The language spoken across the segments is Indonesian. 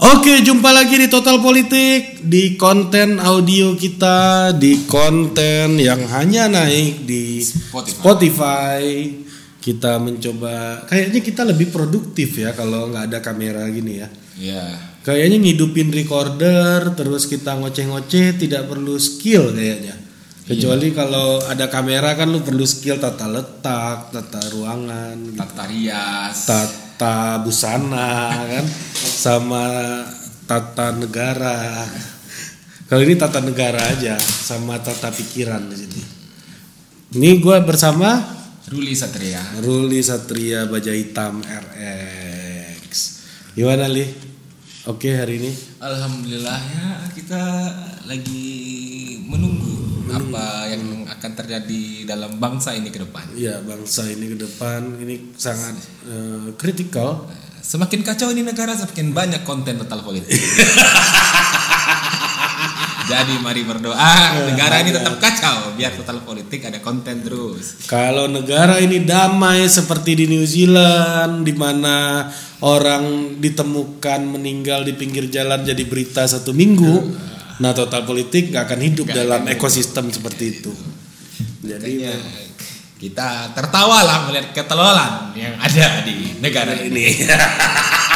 Oke, jumpa lagi di Total Politik di konten audio kita di konten yang hanya naik di Spotify. Spotify. Kita mencoba, kayaknya kita lebih produktif ya kalau nggak ada kamera gini ya. Iya. Kayaknya ngidupin recorder, terus kita ngoceh-ngoceh, tidak perlu skill kayaknya. Kecuali kalau ada kamera kan lu perlu skill tata letak, tata ruangan, Tata rias. tata busana kan? Sama tata negara. Kalau ini tata negara aja sama tata pikiran di sini. Ini gue bersama Ruli Satria. Ruli Satria Baja Hitam RX gimana li? Oke hari ini? Alhamdulillah ya kita lagi menunggu apa yang akan terjadi dalam bangsa ini ke depan. ya bangsa ini ke depan ini sangat eh, kritikal Semakin kacau ini negara semakin banyak konten total politik. Jadi mari berdoa negara ini tetap kacau biar total politik ada konten terus. Kalau negara ini damai seperti di New Zealand, di mana orang ditemukan meninggal di pinggir jalan jadi berita satu minggu, nah total politik nggak akan hidup dalam ekosistem seperti itu. Jadi Makanya kita tertawa lah melihat ketelolan yang ada di negara ini.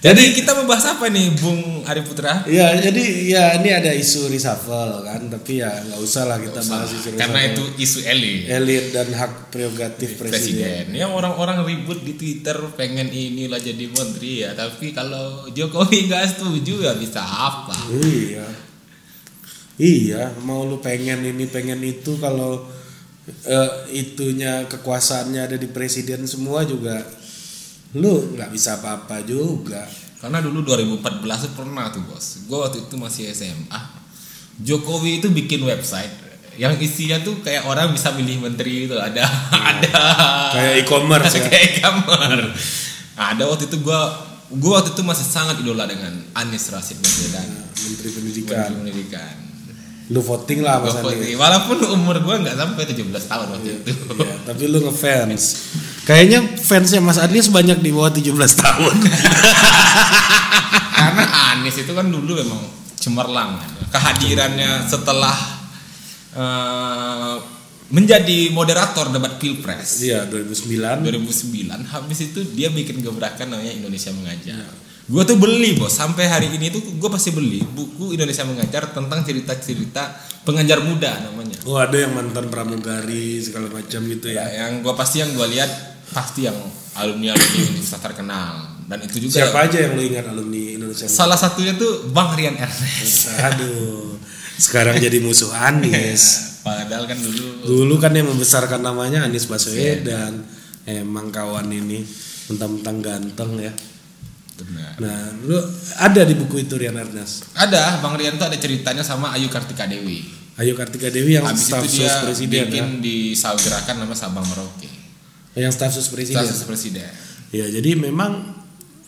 Jadi kita membahas apa nih, Bung Ari Putra? ya jadi ya ini ada isu reshuffle kan, tapi ya nggak usah lah kita bahas isu Karena reshuffle. itu isu elit elit dan hak prerogatif presiden. presiden. Yang orang-orang ribut di Twitter pengen inilah jadi menteri ya, tapi kalau Jokowi nggak setuju ya bisa apa? Iya. Iya, mau lu pengen ini pengen itu kalau eh, itunya kekuasaannya ada di presiden semua juga lu nggak bisa apa-apa juga. Karena dulu 2014 tuh pernah tuh bos. Gue waktu itu masih SMA. Jokowi itu bikin website yang isinya tuh kayak orang bisa milih menteri itu ada ada Kayak e-commerce ya. kayak kamar. Ada waktu itu gue gue waktu itu masih sangat idola dengan Anies Rashid Baswedan. Menteri Pendidikan. Menteri Pendidikan. Lu voting lah Mas Andi. Walaupun umur gue nggak sampai 17 tahun waktu itu. Iya, tapi lu ngefans. Kayaknya fansnya Mas Anies banyak di bawah 17 tahun. Karena Anies itu kan dulu memang cemerlang kehadirannya setelah eh, menjadi moderator debat pilpres Iya, 2009. 2009 habis itu dia bikin gebrakan namanya Indonesia Mengajar gue tuh beli bos sampai hari ini tuh gue pasti beli buku Indonesia Mengajar tentang cerita-cerita pengajar muda namanya Oh, ada yang mantan pramugari segala macam gitu ya ya. yang gue pasti yang gue lihat pasti yang alumni alumni universitas terkenal dan itu juga Siapa aja yang lu ingat alumni Indonesia? salah satunya tuh Bang Rian Ernest Aduh. Sekarang jadi musuh Anies. Padahal kan dulu Dulu kan yang membesarkan namanya Anies Baswedan. Emang kawan ini mentang-mentang ganteng ya. Benar. Nah, lu ada di buku itu Rian Ernest. ada Bang Rian tuh ada ceritanya sama Ayu Kartika Dewi. Ayu Kartika Dewi yang Habis staf itu sus dia presiden bikin ya. di Gerakan nama Sabang Merauke. Yang staf sus presiden. Staf presiden. Ya, jadi memang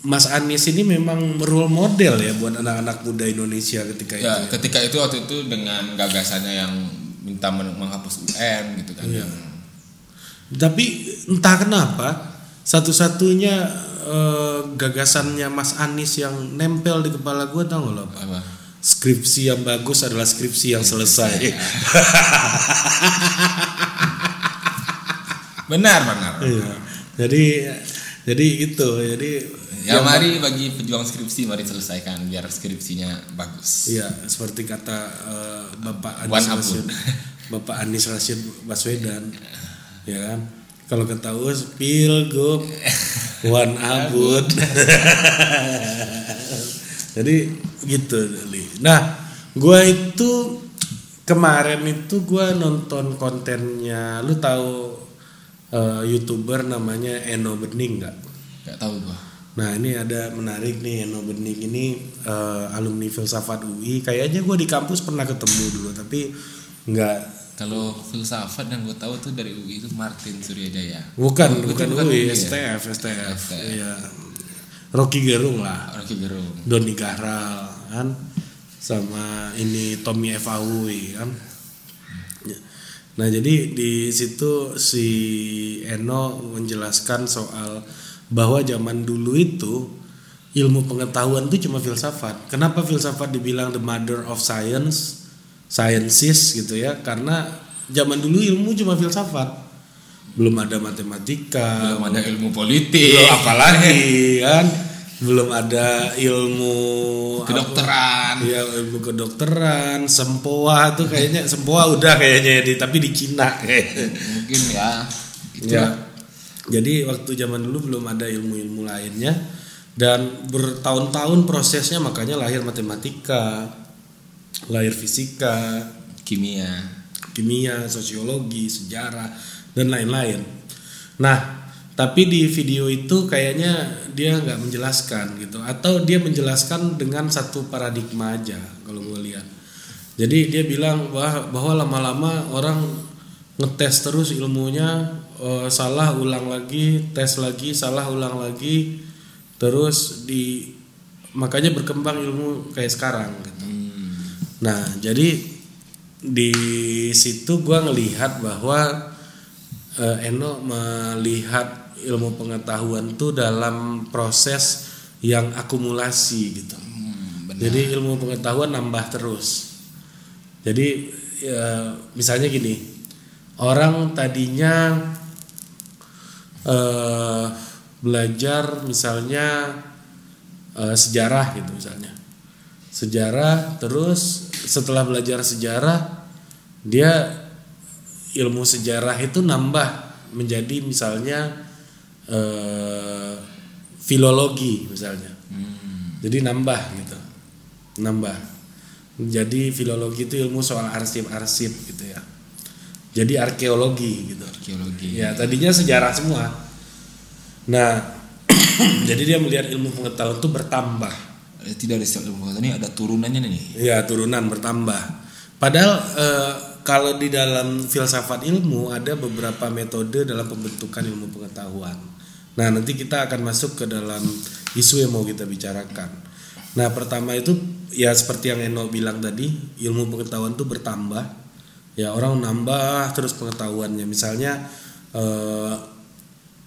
Mas Anies ini memang role model ya buat anak-anak muda Indonesia ketika itu. Ya, ya. ketika itu waktu itu dengan gagasannya yang minta men- menghapus UN gitu kan. Iya. Yang Tapi entah kenapa satu-satunya eh, gagasannya Mas Anies yang nempel di kepala gue tau gak lo apa? Skripsi yang bagus adalah skripsi yang selesai. Benar, benar. Iya. Jadi jadi itu jadi Ya mari bagi pejuang skripsi mari selesaikan biar skripsinya bagus. Iya, seperti kata eh, Bapak Anies Abud. Rashid, Bapak Anies Rashid Baswedan, ya kan? Kalau kata Us, pilgub Wan Abud. Jadi gitu, Li. Nah, gua itu kemarin itu gua nonton kontennya, lu tahu eh, youtuber namanya Eno Bening nggak? Gak tahu gua. Nah ini ada menarik nih Eno Bening ini eh, alumni filsafat UI. Kayaknya gue di kampus pernah ketemu dulu tapi nggak Kalau filsafat yang gue tahu tuh dari UI itu Martin Suryajaya. bukan Bukan- bukan, bukan UI, UI ya? STF STF. STF. Iya. Rocky Gerung lah, Rocky Gerung. Doni Gahral kan, sama ini Tommy Evahui kan. Nah jadi di situ si Eno menjelaskan soal bahwa zaman dulu itu ilmu pengetahuan itu cuma filsafat. Kenapa filsafat dibilang the mother of science, sciences gitu ya? Karena zaman dulu ilmu cuma filsafat. Belum ada matematika, belum ada ilmu politik belum apalagi kan? Belum ada ilmu kedokteran apa, ya ilmu kedokteran, sempoa tuh kayaknya sempoa udah kayaknya di tapi di Cina kayak. mungkin ya itu Ya. Jadi waktu zaman dulu belum ada ilmu-ilmu lainnya dan bertahun-tahun prosesnya makanya lahir matematika, lahir fisika, kimia kimia, sosiologi, sejarah dan lain-lain. Nah, tapi di video itu kayaknya dia nggak menjelaskan gitu atau dia menjelaskan dengan satu paradigma aja kalau gue lihat. Jadi dia bilang bahwa, bahwa lama-lama orang ngetes terus ilmunya eh, salah ulang lagi, tes lagi, salah ulang lagi terus di makanya berkembang ilmu kayak sekarang gitu. Nah, jadi di situ gua ngelihat bahwa eh, Eno melihat ilmu pengetahuan tuh dalam proses yang akumulasi gitu. Hmm, benar. Jadi ilmu pengetahuan nambah terus. Jadi ya, misalnya gini, orang tadinya eh, belajar misalnya eh, sejarah gitu misalnya, sejarah terus setelah belajar sejarah dia ilmu sejarah itu nambah menjadi misalnya eh, filologi misalnya. Jadi nambah gitu. Nambah. Jadi filologi itu ilmu soal arsip-arsip gitu ya. Jadi arkeologi gitu. arkeologi Ya, tadinya sejarah semua. Nah, jadi dia melihat ilmu pengetahuan itu bertambah. Eh, tidak ada istilah ilmu pengetahuan ini ada turunannya nih Ya, turunan bertambah. Padahal eh, kalau di dalam filsafat ilmu ada beberapa metode dalam pembentukan ilmu pengetahuan. Nah, nanti kita akan masuk ke dalam isu yang mau kita bicarakan. Nah, pertama itu ya seperti yang Eno bilang tadi, ilmu pengetahuan itu bertambah. Ya, orang nambah terus pengetahuannya. Misalnya eh,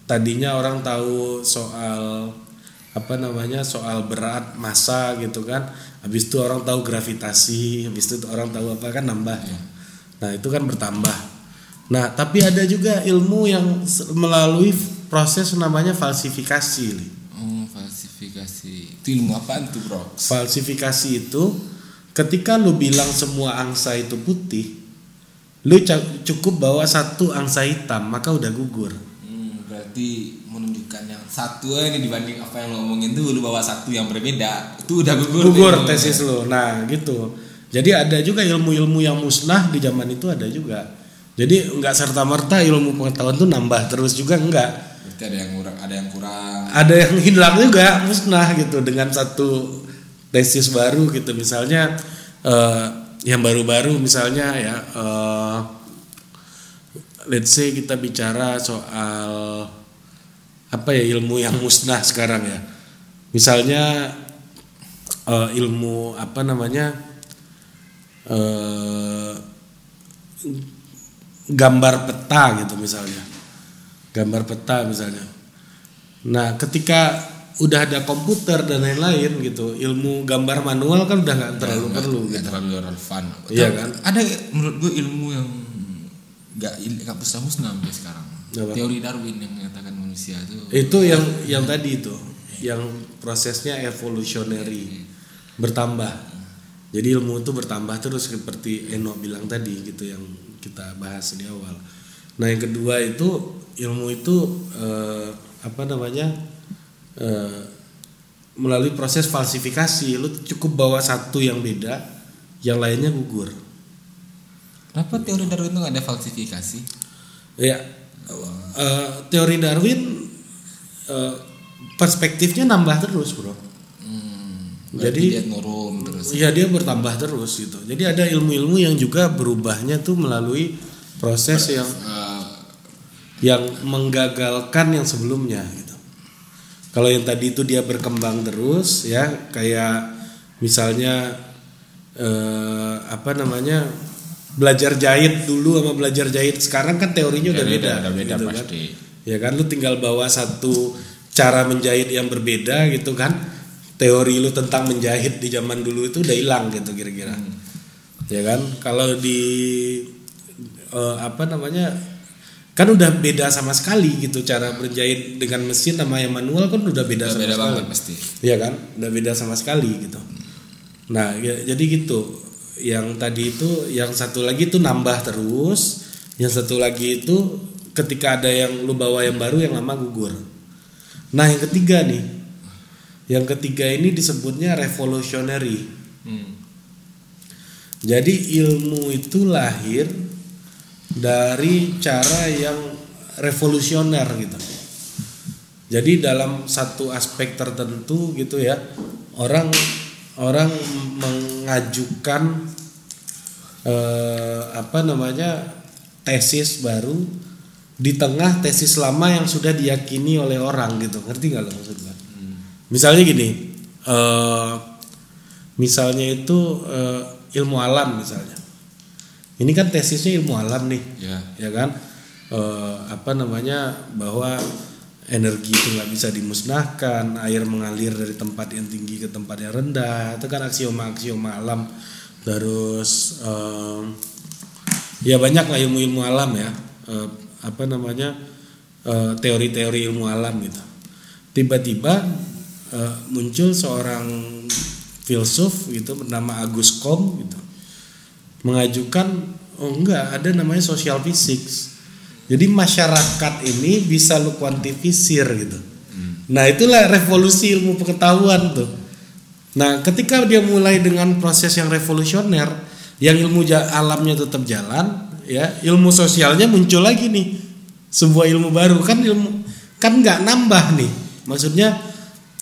tadinya orang tahu soal apa namanya soal berat massa gitu kan. Habis itu orang tahu gravitasi habis itu orang tahu apa kan nambah. Ya. nah itu kan bertambah. Nah tapi ada juga ilmu yang melalui proses namanya falsifikasi Li. oh falsifikasi. Itu ilmu apaan tuh bro? Falsifikasi itu ketika lu bilang semua angsa itu putih lu cukup bawa satu angsa hitam maka udah gugur. Hmm, berarti menunjukkan yang satu ini dibanding apa yang lo omongin tuh lu bawa satu yang berbeda itu udah gugur gugur tesis lo nah gitu. Jadi ada juga ilmu-ilmu yang musnah di zaman itu ada juga. Jadi nggak serta merta ilmu pengetahuan tuh nambah terus juga enggak berarti ada yang kurang ada yang kurang. Ada yang hilang juga musnah gitu dengan satu tesis baru gitu. Misalnya eh, yang baru-baru misalnya ya eh, let's say kita bicara soal apa ya ilmu yang musnah sekarang ya. Misalnya eh, ilmu apa namanya eh, gambar peta gitu misalnya. Gambar peta misalnya. Nah ketika udah ada komputer dan lain-lain gitu ilmu gambar manual kan udah nggak terlalu perlu nggak gitu. terlalu relevan. Iya Tapi kan? ada menurut gue ilmu yang nggak nggak musnah sampai sekarang. Apa? teori Darwin yang menyatakan manusia itu. Itu yang yang tadi itu yang prosesnya evolutionary bertambah. Jadi ilmu itu bertambah terus seperti Eno bilang tadi gitu yang kita bahas di awal. Nah yang kedua itu ilmu itu eh, apa namanya eh, melalui proses falsifikasi lu cukup bawa satu yang beda yang lainnya gugur. Kenapa teori Darwin itu nggak ada falsifikasi? Ya eh, teori Darwin eh, perspektifnya nambah terus bro hmm, Jadi- dia nurun terus Iya dia bertambah terus gitu. Jadi ada ilmu-ilmu yang juga berubahnya tuh melalui proses yang Eh, yang menggagalkan yang sebelumnya gitu. Kalau yang tadi itu dia berkembang terus ya kayak misalnya eh, apa namanya belajar jahit dulu sama belajar jahit sekarang kan teorinya udah Beda, beda, udah beda gitu kan. pasti. Ya kan lu tinggal bawa satu cara menjahit yang berbeda gitu kan. teori lu tentang menjahit di zaman dulu itu udah hilang gitu kira-kira ya kan kalau di eh, apa namanya kan udah beda sama sekali gitu cara berjahit dengan mesin sama yang manual kan udah beda Udah sama beda sekali banget pasti. Iya kan, udah beda sama sekali gitu. Nah, ya- jadi gitu. Yang tadi itu, yang satu lagi itu nambah terus, yang satu lagi itu ketika ada yang lu bawa yang baru, yang lama gugur. Nah, yang ketiga nih, yang ketiga ini disebutnya revolutionary. Hmm. Jadi ilmu itu lahir dari cara yang revolusioner gitu. Jadi dalam satu aspek tertentu gitu ya, orang orang mengajukan eh, apa namanya tesis baru di tengah tesis lama yang sudah diyakini oleh orang gitu. Ngerti nggak lo maksud gua? Misalnya gini, eh, misalnya itu eh, ilmu alam misalnya. Ini kan tesisnya ilmu alam nih Ya. ya kan Eh, apa namanya bahwa energi itu nggak bisa dimusnahkan air mengalir dari tempat yang tinggi ke tempat yang rendah. Itu kan aksioma aksioma alam. Terus eh, ya banyak lah ilmu-ilmu alam ya. Eh, apa namanya? Eh, teori-teori ilmu alam gitu. Tiba-tiba eh, muncul seorang filsuf gitu bernama Agus Kom gitu. Mengajukan oh enggak ada namanya social physics jadi masyarakat ini bisa lu kuantifisir gitu. Nah itulah revolusi ilmu pengetahuan tuh. Nah ketika dia mulai dengan proses yang revolusioner yang ilmu alamnya tetap jalan ya ilmu sosialnya muncul lagi nih. Sebuah ilmu baru. Kan ilmu kan nggak nambah nih. Maksudnya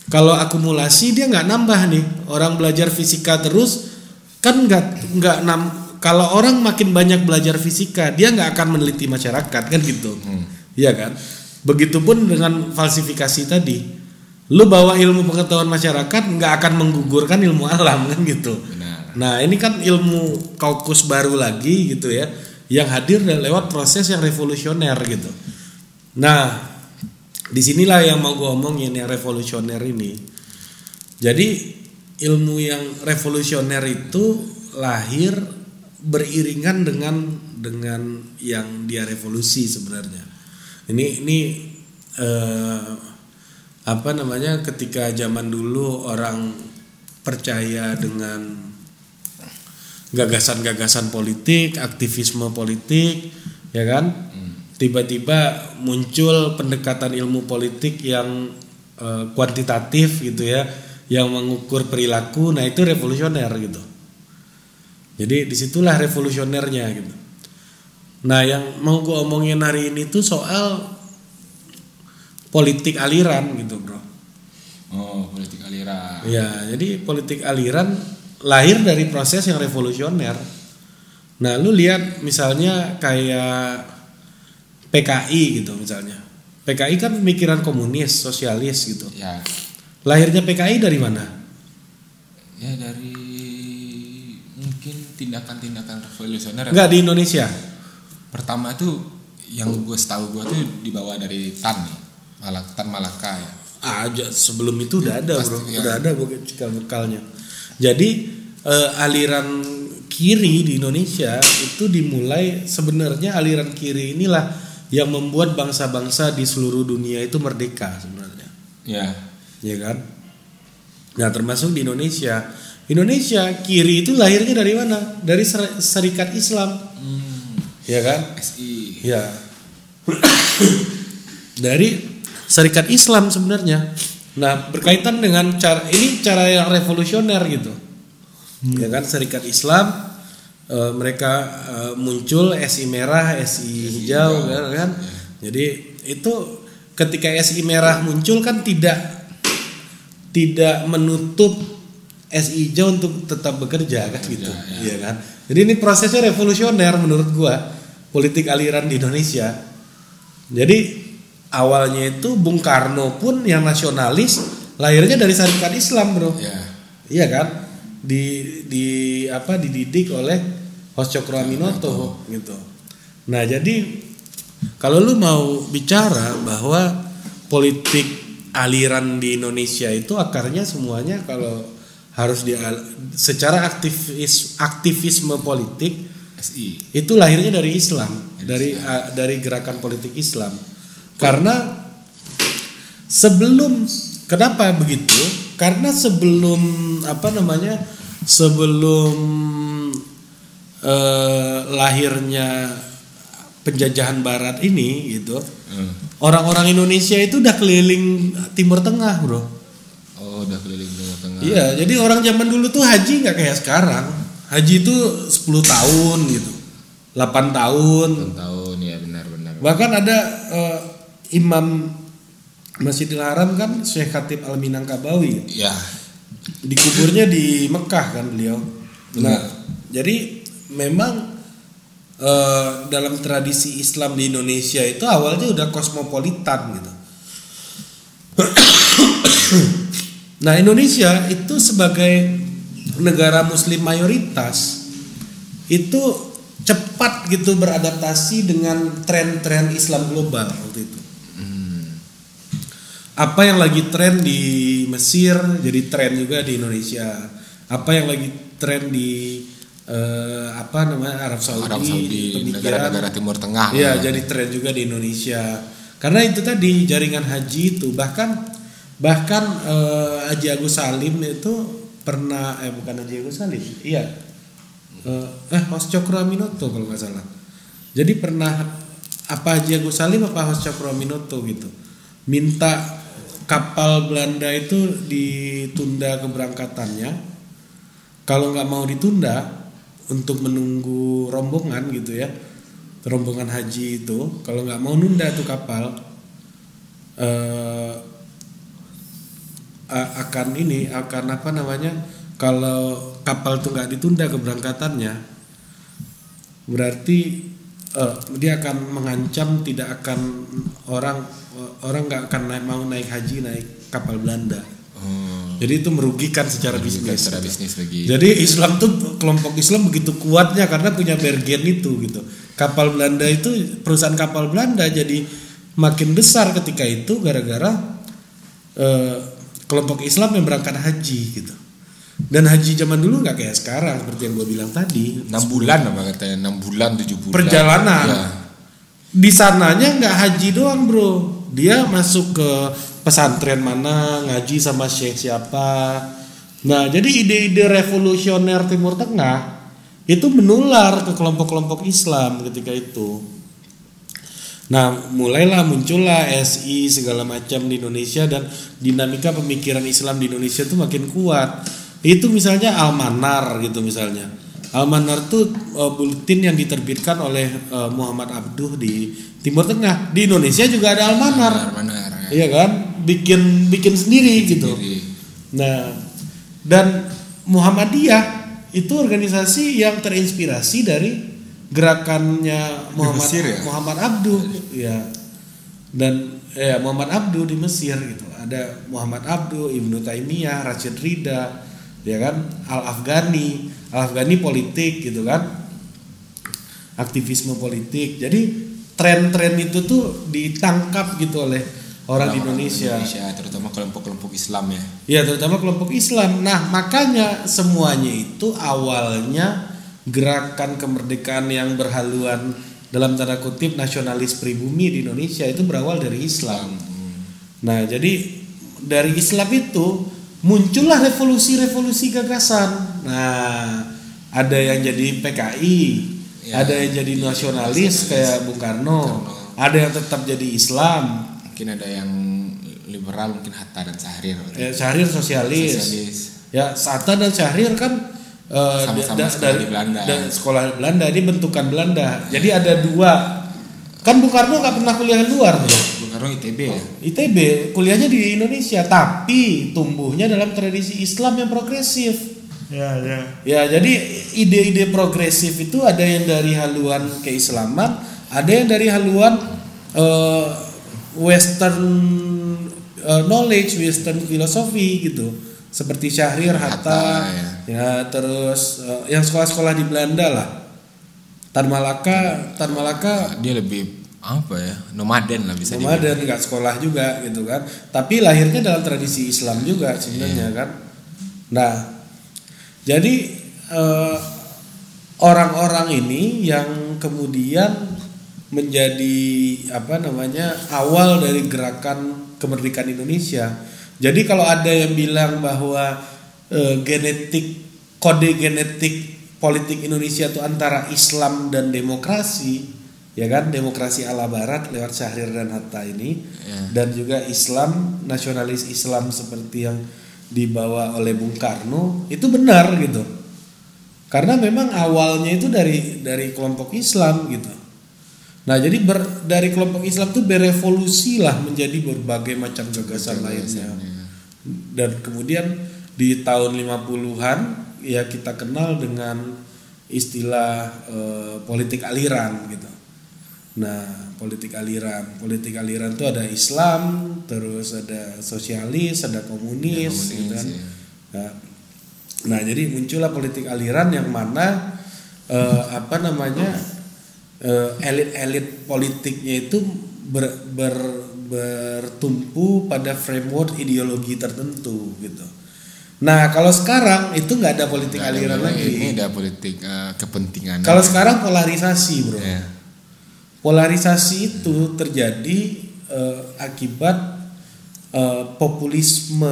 kalau akumulasi dia nggak nambah nih. Orang belajar fisika terus kan nggak nggak nam kalau orang makin banyak belajar fisika dia nggak akan meneliti masyarakat kan gitu. Iya kan? Begitupun dengan falsifikasi tadi. Lu bawa ilmu pengetahuan masyarakat nggak akan menggugurkan ilmu alam kan gitu. Benar. nah ini kan ilmu kaukus baru lagi gitu ya yang hadir lewat proses yang revolusioner gitu. Nah di sinilah yang mau gue omongin yang revolusioner ini. Jadi ilmu yang revolusioner itu lahir beriringan dengan dengan yang dia revolusi sebenarnya. Ini ini eh, apa namanya ketika zaman dulu orang percaya dengan gagasan-gagasan politik, aktivisme politik, ya kan? Tiba-tiba muncul pendekatan ilmu politik yang eh, kuantitatif gitu ya, yang mengukur perilaku. Nah itu revolusioner gitu. Jadi di situlah revolusionernya gitu. Nah yang mau gue omongin hari ini tuh soal politik aliran gitu bro. Oh, politik aliran. Ya, jadi politik aliran lahir dari proses yang revolusioner. Nah, lu lihat misalnya kayak PKI gitu misalnya. PKI kan pemikiran komunis, sosialis gitu. Ya. Lahirnya PKI dari mana? Ya dari mungkin tindakan-tindakan revolusioner. Enggak di Indonesia. Pertama tuh yang gue setahu gue tuh dibawa dari Tan nih. Malak Tan Malaka ya. Aja sebelum itu udah ada, Bro. Pasti, ya. Udah ada bekal-bekalnya. Jadi eh, aliran kiri di Indonesia itu dimulai sebenarnya aliran kiri inilah yang membuat bangsa-bangsa di seluruh dunia itu merdeka sebenarnya. Ya. ya kan? Nah termasuk di Indonesia. Indonesia kiri itu lahirnya dari mana? Dari ser- Serikat Islam, Hmm, ya kan? SI. Ya. dari Serikat Islam sebenarnya. Nah berkaitan dengan cara ini cara yang revolusioner gitu, ya kan? Serikat Islam eh, mereka eh, muncul SI merah, SI hijau, kan? kan? Jadi itu ketika SI merah muncul kan tidak tidak menutup SI hijau untuk tetap bekerja kan gitu, iya kan? Jadi ini prosesnya revolusioner menurut gua politik aliran di Indonesia. Jadi awalnya itu Bung Karno pun yang nasionalis lahirnya dari Serikat Islam bro, Ya. iya kan? Di di apa dididik oleh Hos Cokro Aminoto gitu. Nah jadi kalau lu mau bicara bahwa politik aliran di Indonesia itu akarnya semuanya kalau harus di secara aktivis aktivisme politik SI itu lahirnya dari Islam, Dari dari uh, dari gerakan politik Islam. Karena sebelum kenapa begitu? Karena sebelum apa namanya? Sebelum eh, lahirnya penjajahan barat ini gitu. Hmm. Orang-orang Indonesia itu udah keliling Timur Tengah, Bro. oh udah keliling Iya, jadi orang zaman dulu tuh haji nggak kayak sekarang. Haji itu 10 tahun gitu. 8 tahun. Enam tahun ya benar-benar Bahkan ada eh, imam Masjidil Haram kan Syekh Khatib Al Minangkabawi. ya Dikuburnya di Mekah kan beliau. Nah, jadi memang eh, dalam tradisi Islam di Indonesia itu awalnya udah kosmopolitan gitu. Nah, Indonesia itu sebagai negara muslim mayoritas itu cepat gitu beradaptasi dengan tren-tren Islam global waktu itu. Apa yang lagi tren di Mesir jadi tren juga di Indonesia. Apa yang lagi tren di eh, apa namanya Arab Saudi, Arab Saudi negara-negara Timur Tengah Iya, lah. jadi tren juga di Indonesia. Karena itu tadi jaringan haji itu bahkan bahkan eh, Haji Agus Salim itu pernah eh bukan Haji Agus Salim. Iya. Eh, eh Hos Cokro Aminoto kalau nggak salah. Jadi pernah apa Haji Agus Salim apa Hos Cokro Aminoto gitu. Minta kapal Belanda itu ditunda keberangkatannya. Kalau nggak mau ditunda untuk menunggu rombongan gitu ya rombongan haji itu kalau nggak mau nunda tuh kapal eh akan ini akan apa namanya kalau kapal tuh nggak ditunda keberangkatannya berarti eh, dia akan mengancam tidak akan orang orang nggak akan naik, mau naik haji naik kapal Belanda. Oh, jadi itu merugikan secara bisnis bisnis. secara bisnis jadi Islam tuh kelompok Islam begitu kuatnya karena punya Bergen itu gitu. Kapal Belanda itu perusahaan kapal Belanda jadi makin besar ketika itu gara-gara eh, kelompok Islam yang berangkat haji gitu. Dan haji zaman dulu nggak kayak sekarang seperti yang gue bilang tadi. 6 bulan apa katanya 6 bulan 7 bulan Perjalanan. ya. Di sananya nggak haji doang bro. Dia masuk ke pesantren mana ngaji sama syekh siapa. Nah jadi ide-ide revolusioner Timur Tengah itu menular ke kelompok-kelompok Islam ketika itu. Nah mulailah muncullah SI segala macam di Indonesia dan dinamika pemikiran Islam di Indonesia itu makin kuat. Itu misalnya Almanar gitu misalnya. Almanar tuh uh, bulletin yang diterbitkan oleh uh, Muhammad Abduh di Timur Tengah. Di Indonesia juga ada Almanar. benar ya. Iya kan? Bikin bikin sendiri gitu. Sendiri. Nah, dan Muhammadiyah itu organisasi yang terinspirasi dari gerakannya Muhammad Mesir ya? Muhammad Abduh ya. Dan ya Muhammad Abduh di Mesir gitu. Ada Muhammad Abduh, Ibnu Taimiyah, Rashid Rida, ya kan? Al Afghani, Al Afghani politik gitu kan. Aktivisme politik. Jadi tren-tren itu tuh ditangkap gitu oleh orang, di Indonesia. Indonesia terutama kelompok-kelompok Islam ya Ya terutama kelompok Islam. Nah makanya semuanya itu awalnya gerakan kemerdekaan yang berhaluan dalam tanda kutip nasionalis pribumi di Indonesia itu berawal dari Islam. Nah jadi dari Islam itu muncullah revolusi-revolusi gagasan. Nah ada yang jadi PKI, Ya, ada yang jadi nasionalis kayak Bung Karno, ada yang tetap jadi Islam, mungkin ada yang liberal mungkin Hatta dan Syahrir Ya, Syahrir sosialis. Sosialis. Ya, Sata dan Syahrir kan eh, Sama-sama sekolah dari- di Belanda. Dan sekolah Belanda, ini bentukan Belanda. Jadi ada dua. Kan Bung Karno nggak pernah kuliah di luar, bro. Bung Karno ITB ya ITB kuliahnya di Indonesia, tapi tumbuhnya dalam tradisi Islam yang progresif. Ya, ya. Ya, jadi ide-ide progresif itu ada yang dari haluan keislaman, ada yang dari haluan eh, Western eh, knowledge, Western philosophy gitu. Seperti Syahrir, Hatta, Hatta, ya. Ya. terus eh, yang sekolah-sekolah di Belanda lah. Tan Malaka, Tan Malaka dia lebih apa ya nomaden lah bisa nomaden nggak sekolah juga gitu kan tapi lahirnya dalam tradisi Islam juga sebenarnya Iya. kan nah jadi eh, orang-orang ini yang kemudian menjadi apa namanya awal dari gerakan kemerdekaan Indonesia jadi kalau ada yang bilang bahwa eh, genetik kode genetik politik Indonesia itu antara Islam dan demokrasi ya kan? Demokrasi ala barat lewat Syahrir dan Hatta ini Ya. dan juga Islam nasionalis Islam seperti yang dibawa oleh Bung Karno itu benar gitu. Karena memang awalnya itu dari dari kelompok Islam gitu. Nah jadi ber- dari kelompok Islam itu berevolusi lah menjadi berbagai macam gagasan lainnya. dan kemudian di tahun 50-an ya kita kenal dengan istilah eh, politik aliran gitu. Nah, politik aliran, politik aliran itu ada Islam, terus ada sosialis, ada komunis, Ya, gitu kan. ya. Nah, nah, jadi muncullah politik aliran yang mana eh, apa namanya eh, elit-elit politiknya itu ber, ber- bertumpu pada framework ideologi tertentu gitu. Nah kalau sekarang itu nggak ada politik ada aliran nilai, lagi. ini ada politik eh, kepentingan Kalau sekarang polarisasi bro. ya. Polarisasi itu terjadi eh, akibat eh, populisme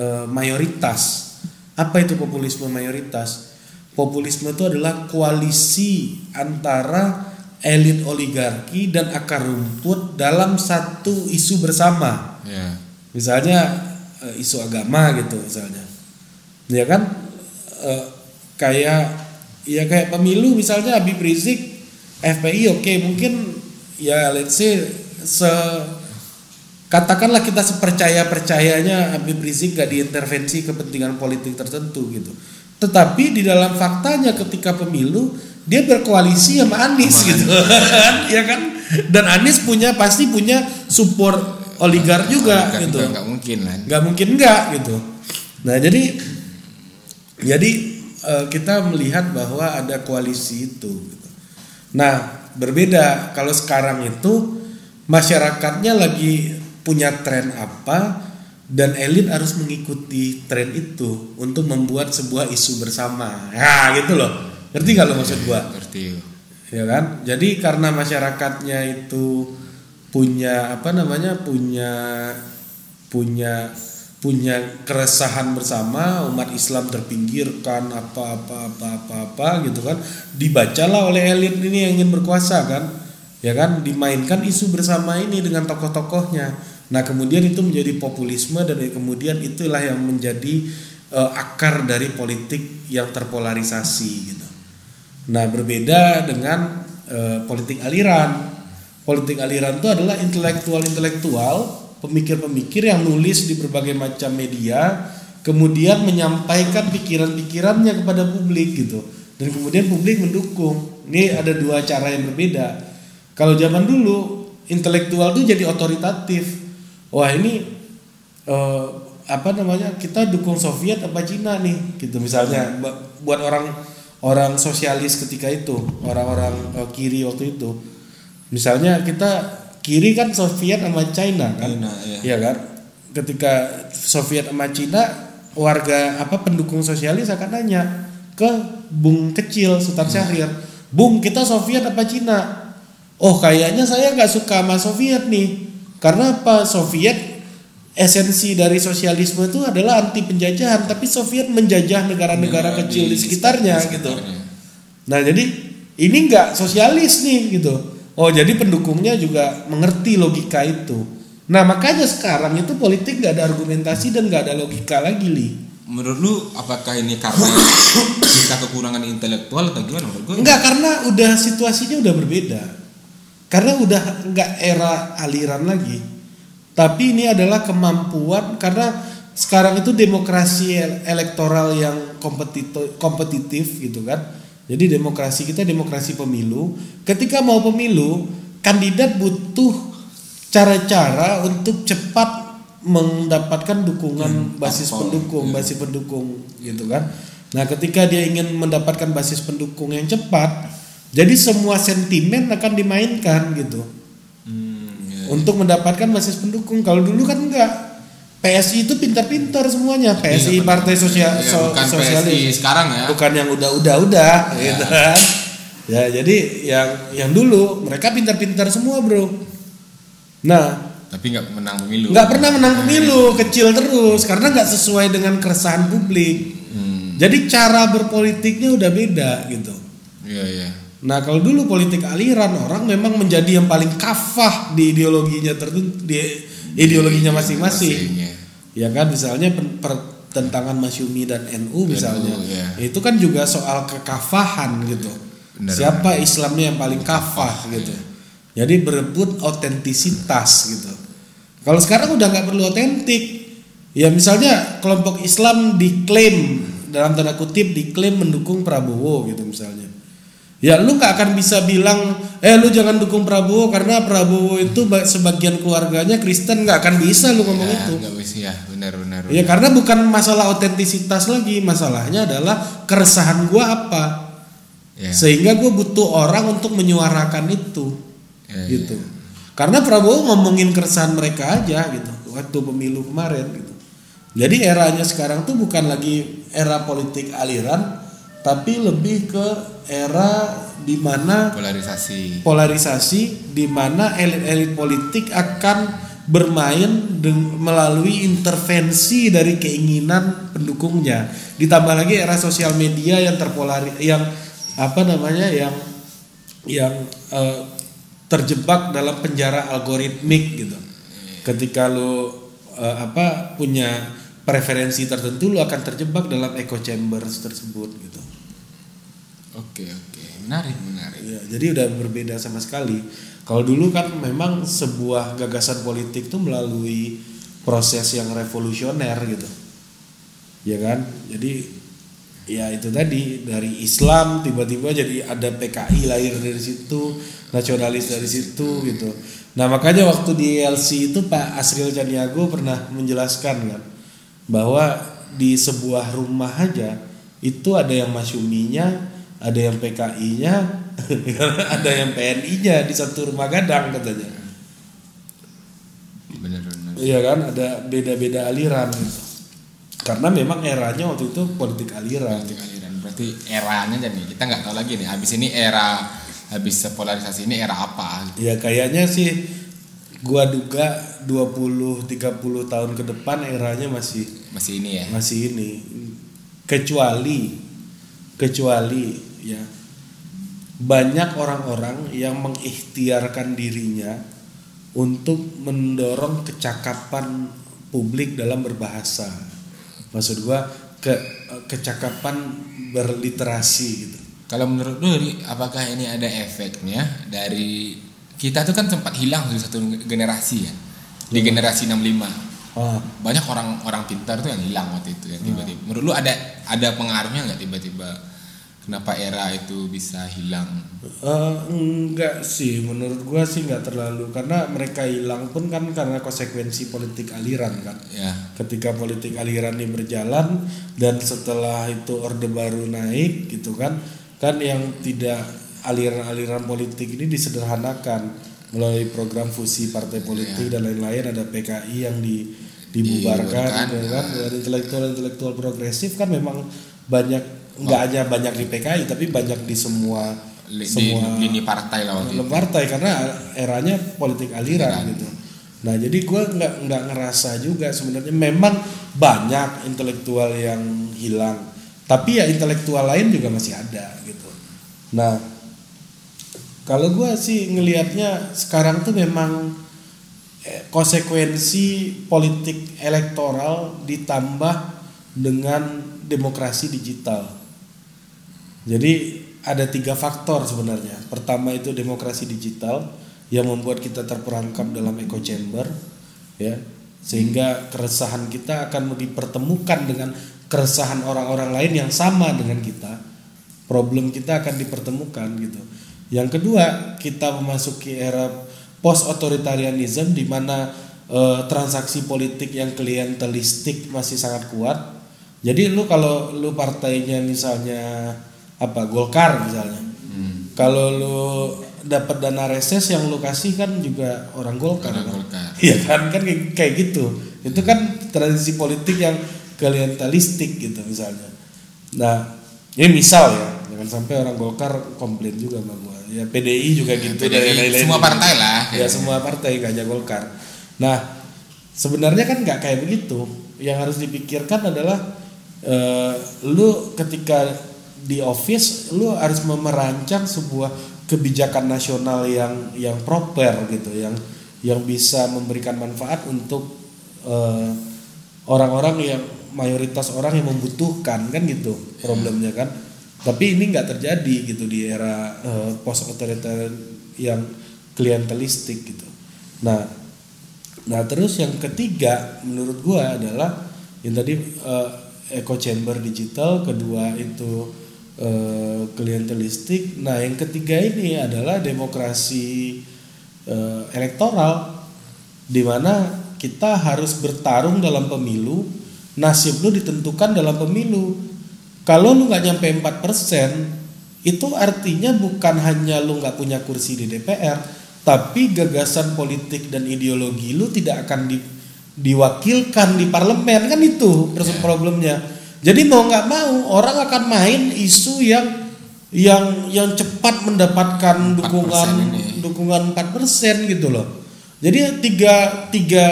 eh, mayoritas. Apa itu populisme mayoritas? Populisme itu adalah koalisi antara elit oligarki dan akar rumput dalam satu isu bersama. ya Misalnya eh, isu agama gitu misalnya. Ya kan eh, kayak ya kayak pemilu misalnya Habib Rizik FPI oke mungkin ya let's say se katakanlah kita sepercaya percayanya Habib Rizik gak diintervensi kepentingan politik tertentu gitu. Tetapi di dalam faktanya ketika pemilu dia berkoalisi sama Anies Sama gitu kan ya kan dan Anies punya pasti punya support oligar juga Nggak- gitu. nggak- mungkin lah nggak mungkin nggak gitu. Nah jadi jadi eh, kita melihat bahwa ada koalisi itu gitu. nah berbeda. Kalau sekarang itu masyarakatnya lagi punya tren apa dan elit harus mengikuti tren itu untuk membuat sebuah isu bersama. Nah gitu loh. Ngerti gak lo maksud gua? Ngerti. Ya kan? Jadi karena masyarakatnya itu punya apa namanya punya punya punya keresahan bersama umat Islam terpinggirkan apa apa apa apa apa gitu kan. Dibacalah oleh elit ini yang ingin berkuasa kan. Ya kan dimainkan isu bersama ini dengan tokoh-tokohnya. Nah kemudian itu menjadi populisme dan kemudian itulah yang menjadi eh, akar dari politik yang terpolarisasi gitu. Nah, berbeda dengan eh, politik aliran. Politik aliran itu adalah intelektual-intelektual, pemikir-pemikir yang nulis di berbagai macam media, kemudian menyampaikan pikiran-pikirannya kepada publik gitu. Dan kemudian publik mendukung. Ini ada dua cara yang berbeda. Kalau zaman dulu intelektual itu jadi otoritatif. Wah, ini eh, apa namanya? Kita dukung Soviet apa Cina nih gitu misalnya Bu- buat orang orang sosialis ketika itu orang-orang eh, kiri waktu itu misalnya kita kiri kan Soviet sama China kan? China, iya. Iya kan? Ketika Soviet sama Cina warga apa pendukung sosialis akan nanya ke Bung kecil Sultan Syahrir Bung kita Soviet apa Cina oh kayaknya saya nggak suka sama Soviet nih. Karena apa? Soviet esensi dari sosialisme itu adalah anti penjajahan tapi Soviet menjajah negara-negara Negara kecil di, di sekitarnya di gitu. sekitarnya. nah jadi ini nggak sosialis nih gitu oh jadi pendukungnya juga mengerti logika itu nah makanya sekarang itu politik nggak ada argumentasi dan nggak ada logika lagi li menurut lu apakah ini karena kita kekurangan intelektual atau gimana menurut gue Enggak karena udah situasinya udah berbeda. Karena udah enggak era aliran lagi. Tapi ini adalah kemampuan karena sekarang itu demokrasi el- elektoral yang kompetitif kompetitif gitu kan. Jadi demokrasi kita demokrasi pemilu. Ketika mau pemilu, kandidat butuh cara-cara untuk cepat mendapatkan dukungan basis parpol, pendukung, iya. basis pendukung gitu kan. Nah, ketika dia ingin mendapatkan basis pendukung yang cepat, Jadi semua sentimen akan dimainkan gitu Hmm, ya. untuk mendapatkan basis pendukung. Kalau dulu kan enggak. PSI itu pintar-pintar semuanya. PSI Iya, Partai Sosial Ya, so- bukan Sosialis. PSI sekarang ya. bukan yang udah-udah-udah Ya. gitu kan ya jadi yang yang dulu mereka pintar-pintar semua bro nah Tapi nggak menang pemilu. nggak pernah menang pemilu kecil terus karena nggak sesuai dengan keresahan publik Hmm, jadi cara berpolitiknya udah beda gitu iya iya. nah kalau dulu politik aliran orang memang menjadi yang paling kafah di ideologinya tertentu di ideologinya masing-masing Iya. Ya kan misalnya pertentangan Masyumi dan NU misalnya. iya. itu kan juga soal kekafahan gitu. Benar, siapa Islamnya yang paling kafah Kafah, gitu. Iya. jadi berebut otentisitas gitu. Kalau sekarang udah nggak perlu otentik. Ya misalnya kelompok Islam diklaim dalam tanda kutip diklaim mendukung Prabowo gitu misalnya ya lu nggak akan bisa bilang eh lu jangan dukung Prabowo karena Prabowo itu ba- sebagian keluarganya Kristen nggak akan bisa lu ngomong Ya, itu nggak bisa ya, benar benar. Ya karena bukan masalah otentisitas lagi, masalahnya adalah keresahan gua apa. Ya. Sehingga gue butuh orang untuk menyuarakan itu. Ya, gitu. Karena Prabowo ngomongin keresahan mereka aja gitu waktu pemilu kemarin gitu. Jadi eranya sekarang tuh bukan lagi era politik aliran tapi lebih ke era di mana Polarisasi. polarisasi di mana elit-elit politik akan bermain melalui intervensi dari keinginan pendukungnya. Ditambah lagi era sosial media yang terpolari yang apa namanya yang yang eh, terjebak dalam penjara algoritmik gitu. Ketika lu eh, apa punya preferensi tertentu lu akan terjebak dalam echo chambers tersebut gitu. Oke oke, menarik menarik. Ya, jadi udah berbeda sama sekali. Kalau dulu kan memang sebuah gagasan politik tuh melalui proses yang revolusioner gitu. Ya kan? Jadi ya itu tadi dari Islam tiba-tiba jadi ada PKI lahir dari situ, nasionalis dari situ gitu. Nah, makanya waktu di LC itu Pak Asril Caniago pernah menjelaskan kan bahwa di sebuah rumah aja itu ada yang masyuminya, ada yang PKI-nya, ada yang PNI-nya di satu rumah gadang katanya. Iya kan, ada beda-beda aliran gitu. Karena memang eranya waktu itu politik aliran. Politik aliran. Berarti eranya jadi kita nggak tahu lagi nih. Habis ini era habis polarisasi ini era apa? Ya kayaknya sih gua duga 20 30 tahun ke depan eranya masih Masih ini ya. masih ini. Kecuali kecuali ya banyak orang-orang yang mengikhtiarkan dirinya untuk mendorong kecakapan publik dalam berbahasa. Maksud gua ke kecakapan berliterasi gitu. Kalau menurut lu apakah ini ada efeknya dari kita tuh kan sempat hilang dari satu generasi ya. Di generasi 65. Oh, Banyak orang-orang pintar tuh yang hilang waktu itu ya tiba-tiba. Menurut lu ada ada pengaruhnya nggak tiba-tiba kenapa era itu bisa hilang? Eh, enggak sih, menurut gua sih enggak terlalu karena mereka hilang pun kan karena konsekuensi politik aliran kan. Ya. Ketika politik aliran ini berjalan dan setelah itu orde baru naik gitu kan, kan yang tidak aliran-aliran politik ini disederhanakan melalui program fusi partai politik dan lain-lain ada PKI yang di dibubarkan Dibubarkan, gitu kan dan intelektual-intelektual progresif kan memang banyak nggak hanya banyak di PKI tapi banyak di semua Li- semua di lini partai lah waktu partai karena eranya politik aliran gitu. Nah jadi gue nggak nggak ngerasa juga sebenarnya memang banyak intelektual yang hilang, tapi ya intelektual lain juga masih ada gitu. Nah kalau gue sih ngelihatnya sekarang tuh memang eh, konsekuensi politik elektoral ditambah dengan demokrasi digital. Jadi ada tiga faktor sebenarnya. Pertama itu demokrasi digital yang membuat kita terperangkap dalam echo chamber, ya, sehingga keresahan kita akan dipertemukan dengan keresahan orang-orang lain yang sama dengan kita. Problem kita akan dipertemukan gitu. Yang kedua, kita memasuki era post authoritarianism di mana eh, transaksi politik yang klientelistik masih sangat kuat. Jadi lu kalau lu partainya misalnya apa Golkar misalnya. kalau lu dapat dana reses yang lu kasih kan juga orang Golkar. Orang kan? Golkar. Iya kan kan kayak, kayak gitu. Itu kan tradisi politik yang klientelistik gitu misalnya. Nah, ini misal ya, jangan sampai orang Golkar komplain juga sama gua. Ya PDI juga gitu PDI, dan lain-lain. semua partai lah. Ya semua partai gak aja Golkar. Nah, sebenarnya kan nggak kayak begitu. Yang harus dipikirkan adalah eh, lu ketika di office lu harus merancang sebuah kebijakan nasional yang yang proper gitu, yang yang bisa memberikan manfaat untuk eh, orang-orang yang mayoritas orang yang membutuhkan kan gitu problemnya kan. Tapi ini nggak terjadi gitu di era eh, post otoritarian yang klientelistik gitu. Nah, Nah terus yang ketiga menurut gua adalah yang tadi eh, echo chamber digital, kedua itu eh, klientelistik. Nah yang ketiga ini adalah demokrasi eh, elektoral, di mana kita harus bertarung dalam pemilu, nasib lu ditentukan dalam pemilu. Kalau lu nggak nyampe 4%, itu artinya bukan hanya lu nggak punya kursi di DPR, tapi gagasan politik dan ideologi lu tidak akan di, diwakilkan di parlemen kan itu Ya. problemnya. Jadi mau nggak mau orang akan main isu yang yang yang cepat mendapatkan 4% dukungan ini. dukungan 4% gitu loh. Jadi tiga tiga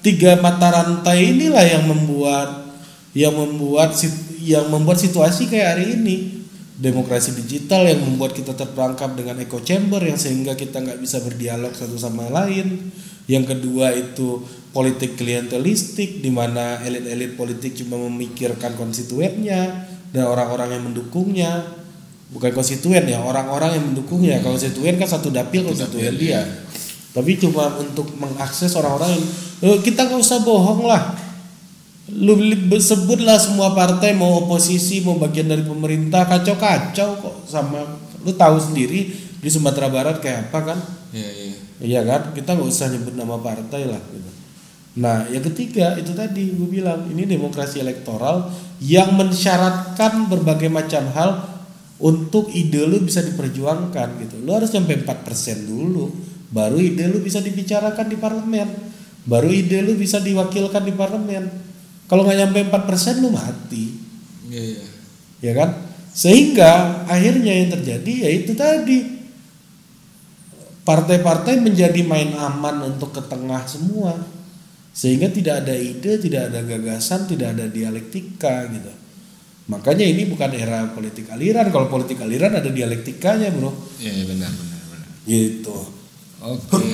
tiga mata rantai inilah yang membuat yang membuat yang membuat situasi kayak hari ini demokrasi digital yang membuat kita terperangkap dengan echo chamber yang sehingga kita nggak bisa berdialog satu sama lain yang kedua itu politik klientelistik di mana elit-elit politik cuma memikirkan konstituennya dan orang-orang yang mendukungnya bukan konstituen ya orang-orang yang mendukungnya konstituen kan satu dapil konstituen dia iya. tapi cuma untuk mengakses orang-orang yang "Eh, kita nggak usah bohong lah lu sebutlah semua partai mau oposisi mau bagian dari pemerintah kacau-kacau kok sama lu tahu sendiri di Sumatera Barat kayak apa kan Iya, iya. iya kan kita nggak usah nyebut nama partai lah gitu. Nah yang ketiga itu tadi gue bilang ini demokrasi elektoral yang mensyaratkan berbagai macam hal untuk ide lu bisa diperjuangkan gitu. Lu harus sampai 4% dulu baru ide lu bisa dibicarakan di parlemen baru ide lu bisa diwakilkan di parlemen. Kalau nggak nyampe 4% lu mati. Iya, iya. ya kan? Sehingga akhirnya yang terjadi yaitu tadi partai-partai menjadi main aman untuk ke tengah semua sehingga tidak ada ide tidak ada gagasan tidak ada dialektika gitu makanya ini bukan era politik aliran kalau politik aliran ada dialektikanya bro Iya, iya, benar, benar, benar. gitu Oke.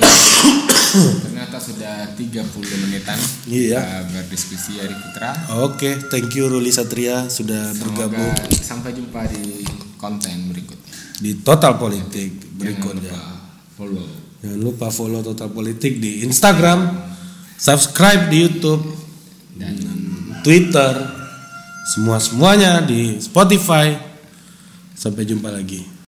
Ternyata sudah 30 menitan Iya. kita berdiskusi hari Putra. oke thank you Ruli Satria sudah bergabung Semoga sampai jumpa di konten berikutnya. di Total Politik Jangan berikutnya lupa follow Jangan lupa follow Total Politik di Instagram, subscribe di YouTube, dan Twitter, semua semuanya di Spotify. Sampai jumpa lagi.